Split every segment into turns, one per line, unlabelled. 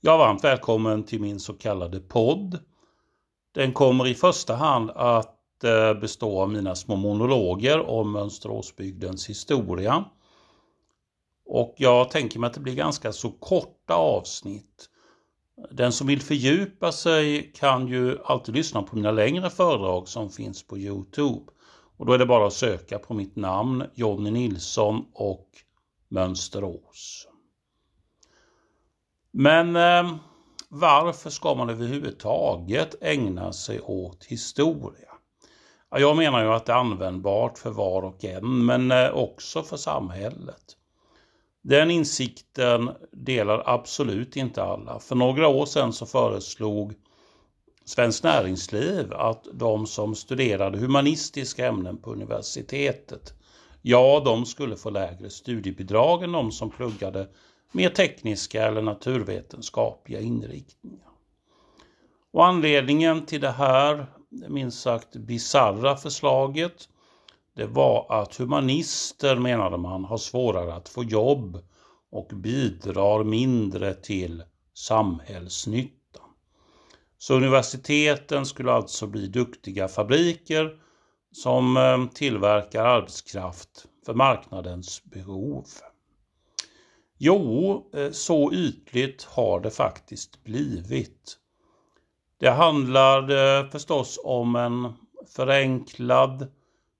Ja, varmt välkommen till min så kallade podd. Den kommer i första hand att eh, bestå av mina små monologer om Mönsteråsbygdens historia. Och jag tänker mig att det blir ganska så korta avsnitt. Den som vill fördjupa sig kan ju alltid lyssna på mina längre föredrag som finns på Youtube. Och då är det bara att söka på mitt namn, Jonny Nilsson och Mönsterås. Men eh, varför ska man överhuvudtaget ägna sig åt historia? Jag menar ju att det är användbart för var och en, men eh, också för samhället. Den insikten delar absolut inte alla. För några år sedan så föreslog Svenskt Näringsliv att de som studerade humanistiska ämnen på universitetet, ja, de skulle få lägre studiebidrag än de som pluggade mer tekniska eller naturvetenskapliga inriktningar. Och anledningen till det här minst sagt bizarra förslaget det var att humanister menade man har svårare att få jobb och bidrar mindre till samhällsnyttan. Så universiteten skulle alltså bli duktiga fabriker som eh, tillverkar arbetskraft för marknadens behov. Jo, eh, så ytligt har det faktiskt blivit. Det handlar eh, förstås om en förenklad,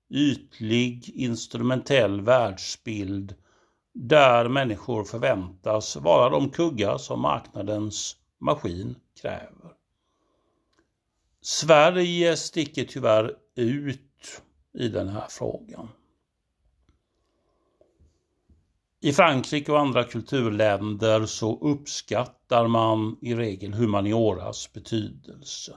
ytlig, instrumentell världsbild där människor förväntas vara de kuggar som marknadens maskin kräver. Sverige sticker tyvärr ut i den här frågan. I Frankrike och andra kulturländer så uppskattar man i regel humanioras betydelse.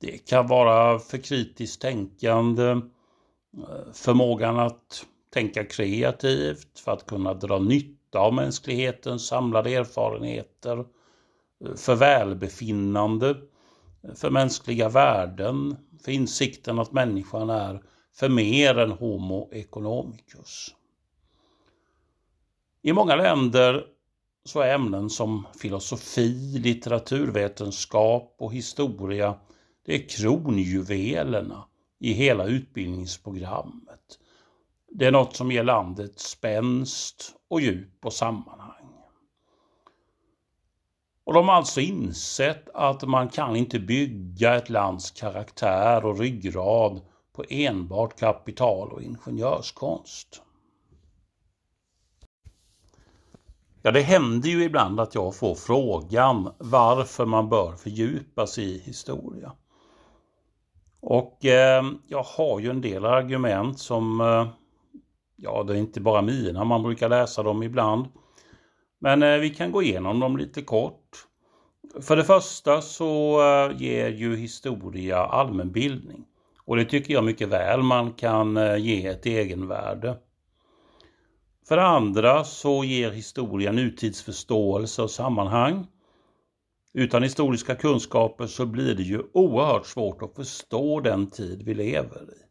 Det kan vara för kritiskt tänkande, eh, förmågan att tänka kreativt, för att kunna dra nytta av mänsklighetens samlade erfarenheter, eh, för välbefinnande, eh, för mänskliga värden, för insikten att människan är för mer än homo economicus. I många länder så är ämnen som filosofi, litteraturvetenskap och historia det är kronjuvelerna i hela utbildningsprogrammet. Det är något som ger landet spänst och djup och sammanhang. Och de har alltså insett att man kan inte bygga ett lands karaktär och ryggrad på enbart kapital och ingenjörskonst. Ja, det händer ju ibland att jag får frågan varför man bör fördjupa sig i historia. Och eh, jag har ju en del argument som, eh, ja det är inte bara mina, man brukar läsa dem ibland. Men eh, vi kan gå igenom dem lite kort. För det första så eh, ger ju historia allmänbildning. Och det tycker jag mycket väl man kan eh, ge ett egenvärde. För det andra så ger historien nutidsförståelse och sammanhang. Utan historiska kunskaper så blir det ju oerhört svårt att förstå den tid vi lever i.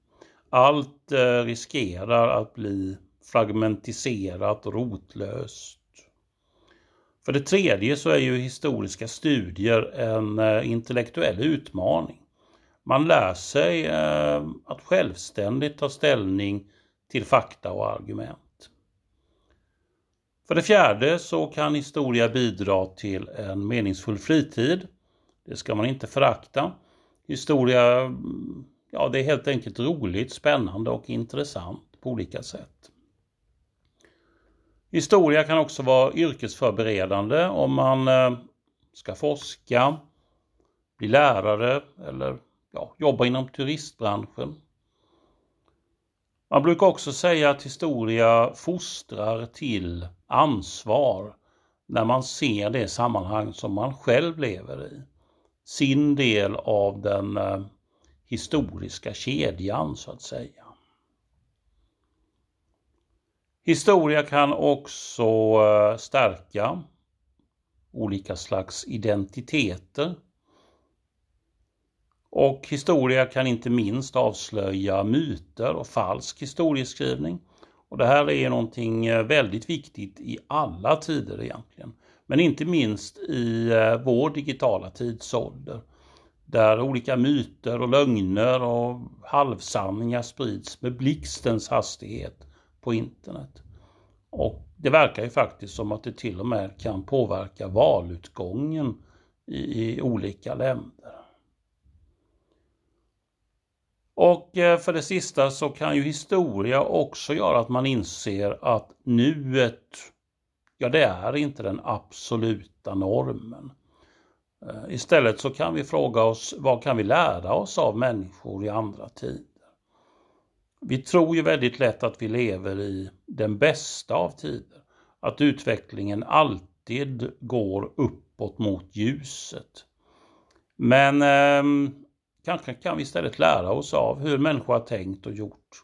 Allt eh, riskerar att bli fragmentiserat och rotlöst. För det tredje så är ju historiska studier en eh, intellektuell utmaning. Man lär sig eh, att självständigt ta ställning till fakta och argument. För det fjärde så kan historia bidra till en meningsfull fritid. Det ska man inte förakta. Historia, ja det är helt enkelt roligt, spännande och intressant på olika sätt. Historia kan också vara yrkesförberedande om man eh, ska forska, bli lärare eller ja, jobba inom turistbranschen. Man brukar också säga att historia fostrar till ansvar när man ser det sammanhang som man själv lever i. Sin del av den eh, historiska kedjan så att säga. Historia kan också eh, stärka olika slags identiteter. Och historia kan inte minst avslöja myter och falsk historieskrivning. Och det här är någonting eh, väldigt viktigt i alla tider egentligen. Men inte minst i eh, vår digitala tidsålder där olika myter och lögner och halvsanningar sprids med blixtens hastighet på internet. Och det verkar ju faktiskt som att det till och med kan påverka valutgången i, i olika länder. Och eh, för det sista så kan ju historia också göra att man inser att nuet, ja det är inte den absoluta normen. Eh, istället så kan vi fråga oss vad kan vi lära oss av människor i andra tider? Vi tror ju väldigt lätt att vi lever i den bästa av tider. Att utvecklingen alltid går uppåt mot ljuset. Men eh, kanske kan vi istället lära oss av hur människor har tänkt och gjort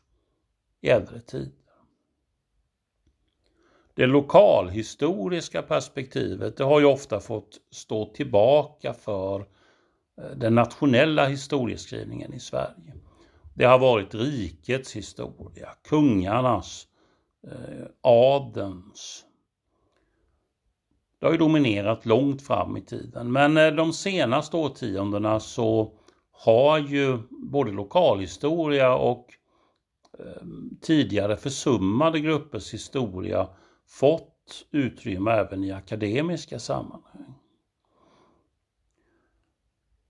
i äldre tider. Det lokalhistoriska perspektivet det har ju ofta fått stå tillbaka för eh, den nationella historieskrivningen i Sverige. Det har varit rikets historia, kungarnas, eh, adens. Det har ju dominerat långt fram i tiden men eh, de senaste årtiondena så har ju både lokalhistoria och ehm, tidigare försummade gruppers historia fått utrymme även i akademiska sammanhang.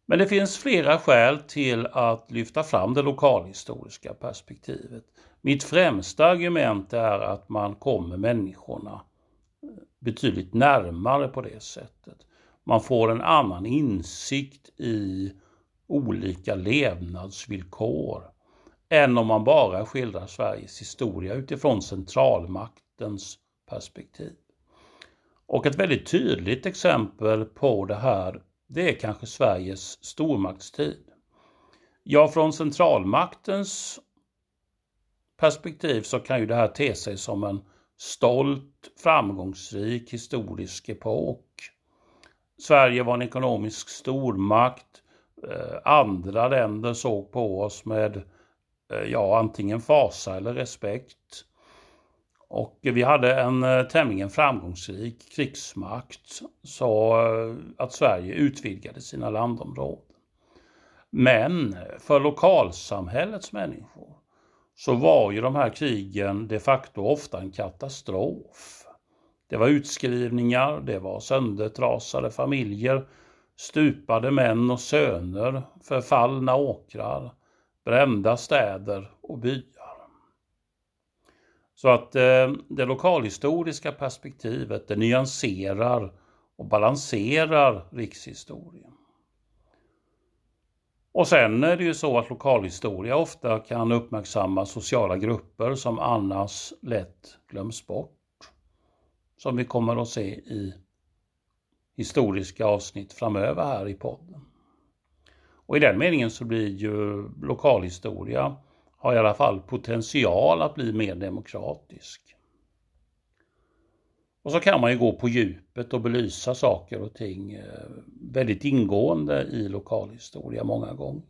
Men det finns flera skäl till att lyfta fram det lokalhistoriska perspektivet. Mitt främsta argument är att man kommer människorna eh, betydligt närmare på det sättet. Man får en annan insikt i olika levnadsvillkor än om man bara skildrar Sveriges historia utifrån centralmaktens perspektiv. Och ett väldigt tydligt exempel på det här, det är kanske Sveriges stormaktstid. Ja, från centralmaktens perspektiv så kan ju det här te sig som en stolt, framgångsrik historisk epok. Sverige var en ekonomisk stormakt. Eh, andra länder såg på oss med eh, ja, antingen fasa eller respekt. Och vi hade en eh, tämligen framgångsrik krigsmakt så att Sverige utvidgade sina landområden. Men för lokalsamhällets människor så var ju de här krigen de facto ofta en katastrof. Det var utskrivningar, det var söndertrasade familjer, stupade män och söner, förfallna åkrar, brända städer och byar. Så att eh, det lokalhistoriska perspektivet det nyanserar och balanserar rikshistorien. Och sen är det ju så att lokalhistoria ofta kan uppmärksamma sociala grupper som annars lätt glöms bort. Som vi kommer att se i historiska avsnitt framöver här i podden. Och i den meningen så blir ju lokalhistoria har i alla fall potential att bli mer demokratisk. Och så kan man ju gå på djupet och belysa saker och ting eh, väldigt ingående i lokalhistoria många gånger.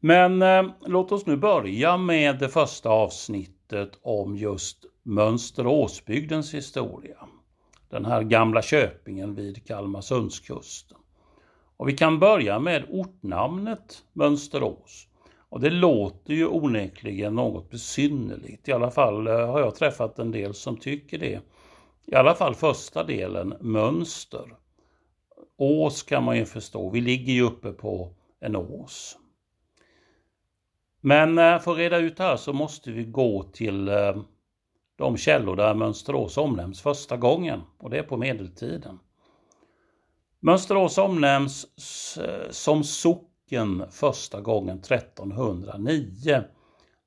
Men eh, låt oss nu börja med det första avsnittet om just Mönsteråsbygdens historia. Den här gamla köpingen vid Kalmarsundskusten. Och vi kan börja med ortnamnet Mönsterås. Och det låter ju onekligen något besynnerligt. I alla fall eh, har jag träffat en del som tycker det. I alla fall första delen, mönster. Ås kan man ju förstå, vi ligger ju uppe på en ås. Men eh, för att reda ut det här så måste vi gå till eh, de källor där Mönsterås omnämns första gången och det är på medeltiden. Mönsterås omnämns eh, som socken första gången 1309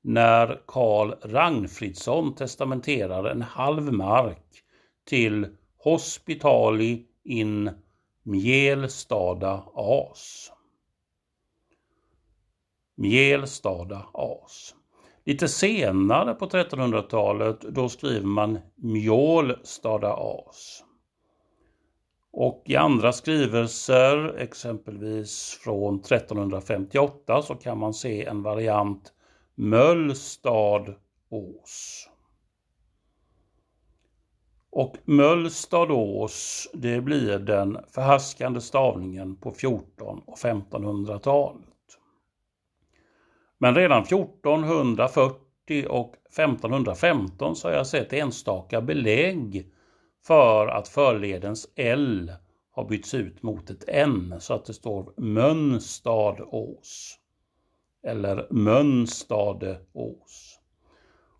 när Karl Ragnfridsson testamenterar en halv mark till Hospitali in Mjälstada As. Mjälstada As. Lite senare på 1300-talet då skriver man Mjålstada As. Och i andra skrivelser, exempelvis från 1358, så kan man se en variant Möllstad Ås. Och Mölstadås, det blir den förhärskande stavningen på 14 och 1500-talet. Men redan 1440 och 1515 så har jag sett enstaka belägg för att förledens L har bytts ut mot ett N så att det står Mönstadås eller Mönstadeås.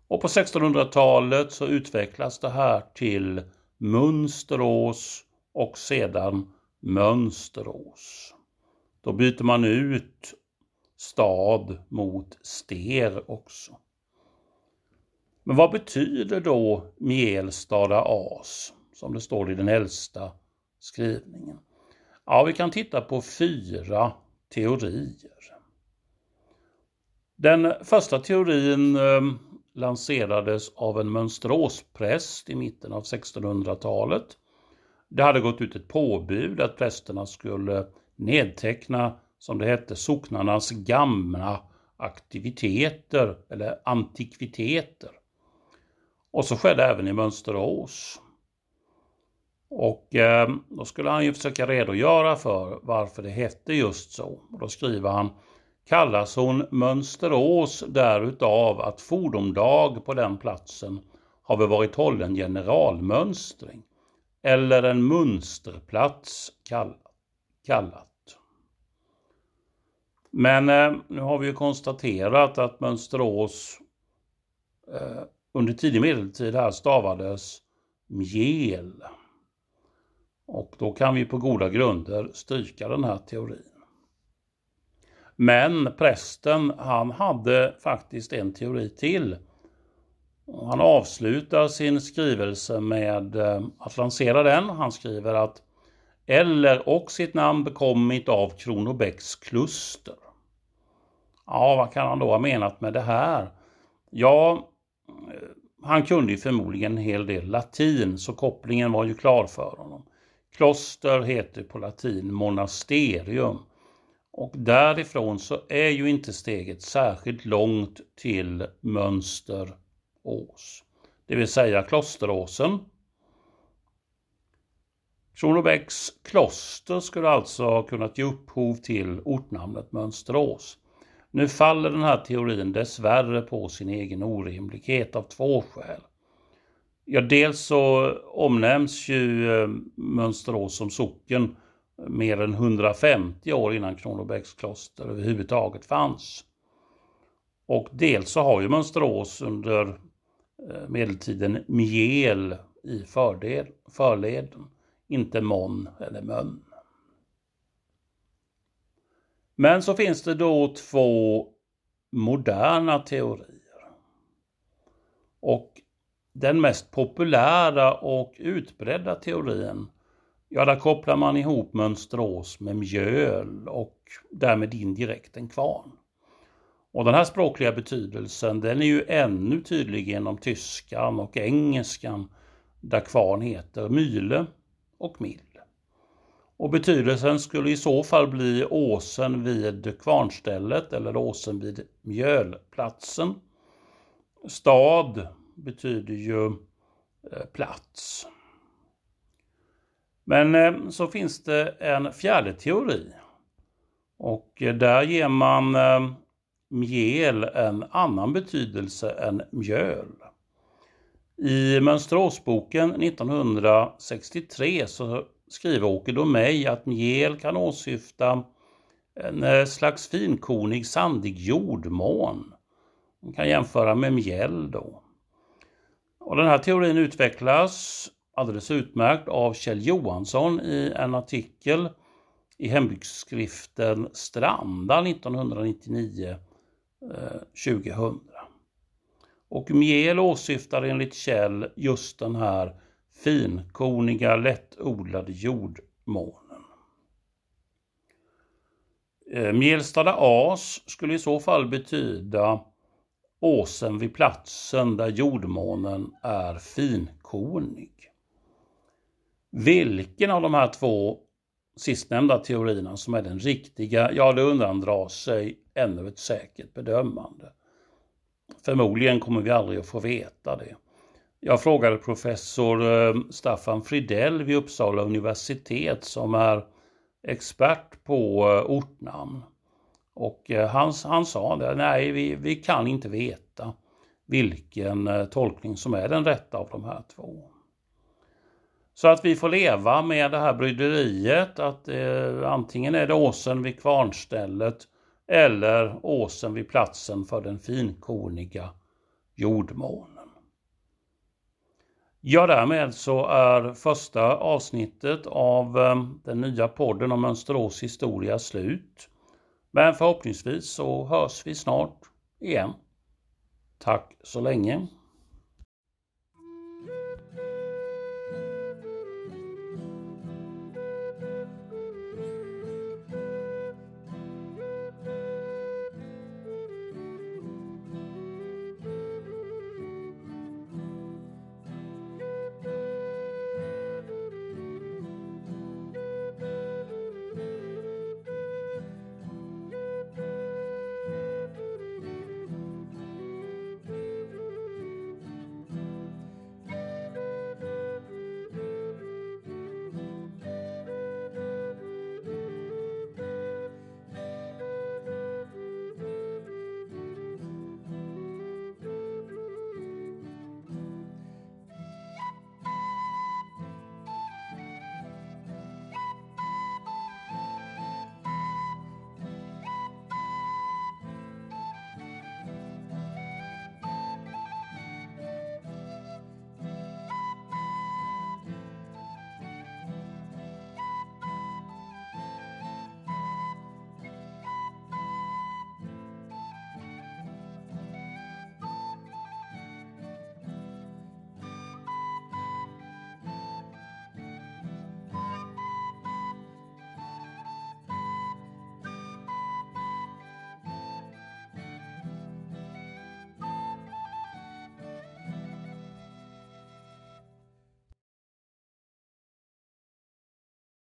Och på 1600-talet så utvecklas det här till Mönsterås och sedan Mönsterås. Då byter man ut stad mot ster också. Men vad betyder då Mjälstada as, som det står i den äldsta skrivningen? Ja, vi kan titta på fyra teorier. Den första teorin eh, lanserades av en Mönsteråspräst i mitten av 1600-talet. Det hade gått ut ett påbud att prästerna skulle nedteckna, som det hette, socknarnas gamla aktiviteter eller antikviteter. Och så skedde även i Mönsterås. Och eh, då skulle han ju försöka redogöra för varför det hette just så. Och då skriver han kallas hon Mönsterås därutav att fordomdag på den platsen har vi varit hållen generalmönstring eller en mönsterplats kallat. Men eh, nu har vi ju konstaterat att Mönsterås eh, under tidig medeltid här stavades mjel. Och då kan vi på goda grunder stryka den här teorin. Men prästen, han hade faktiskt en teori till. Han avslutar sin skrivelse med eh, att lansera den. Han skriver att eller och sitt namn bekommit av Kronobäcks kluster. Ja, vad kan han då ha menat med det här? Ja, eh, han kunde ju förmodligen en hel del latin, så kopplingen var ju klar för honom. Kloster heter på latin monasterium och därifrån så är ju inte steget särskilt långt till Mönsterås. Det vill säga Klosteråsen. Kronobäcks kloster skulle alltså ha kunnat ge upphov till ortnamnet Mönsterås. Nu faller den här teorin dessvärre på sin egen orimlighet av två skäl. Ja, dels så omnämns ju eh, Mönsterås som socken mer än 150 år innan Kronobergs kloster överhuvudtaget fanns. Och dels så har ju Mönsterås under eh, medeltiden mjel i förleden, inte mon eller mön. Men så finns det då två moderna teorier. Och den mest populära och utbredda teorin Ja, där kopplar man ihop Mönsterås med mjöl och därmed indirekt en kvarn. Och den här språkliga betydelsen den är ju ännu tydlig genom tyskan och engelskan där kvarn heter myle och mill. Och betydelsen skulle i så fall bli åsen vid kvarnstället eller åsen vid mjölplatsen. Stad betyder ju eh, plats. Men eh, så finns det en fjärde teori. Och eh, där ger man mjöl mjäl en annan betydelse än mjöl. I Mönsteråsboken 1963 så skriver Åke Domeij att mjäl kan åsyfta en eh, slags finkornig sandig jordmån. Man kan jämföra med mjäll då. Och den här teorin utvecklas alldeles utmärkt av Kjell Johansson i en artikel i hembygdsskriften Stranda 1999 2000. Eh, Och mjäl åsyftar enligt Kjell just den här finkorniga lättodlade jordmånen. Eh, Mjälstada as skulle i så fall betyda åsen vid platsen där jordmånen är finkornig. Vilken av de här två sistnämnda teorierna som är den riktiga, ja det undandrar sig ännu ett säkert bedömande. Förmodligen kommer vi aldrig att få veta det. Jag frågade professor eh, Staffan Fridell vid Uppsala universitet som är expert på eh, ortnamn. Och eh, han, han sa det, nej vi, vi kan inte veta vilken tolkning som är den rätta av de här två. Så att vi får leva med det här bryderiet att eh, antingen är det åsen vid kvarnstället eller åsen vid platsen för den finkorniga jordmånen. Ja, därmed så är första avsnittet av eh, den nya podden om Mönsterås historia slut. Men förhoppningsvis så hörs vi snart igen. Tack så länge.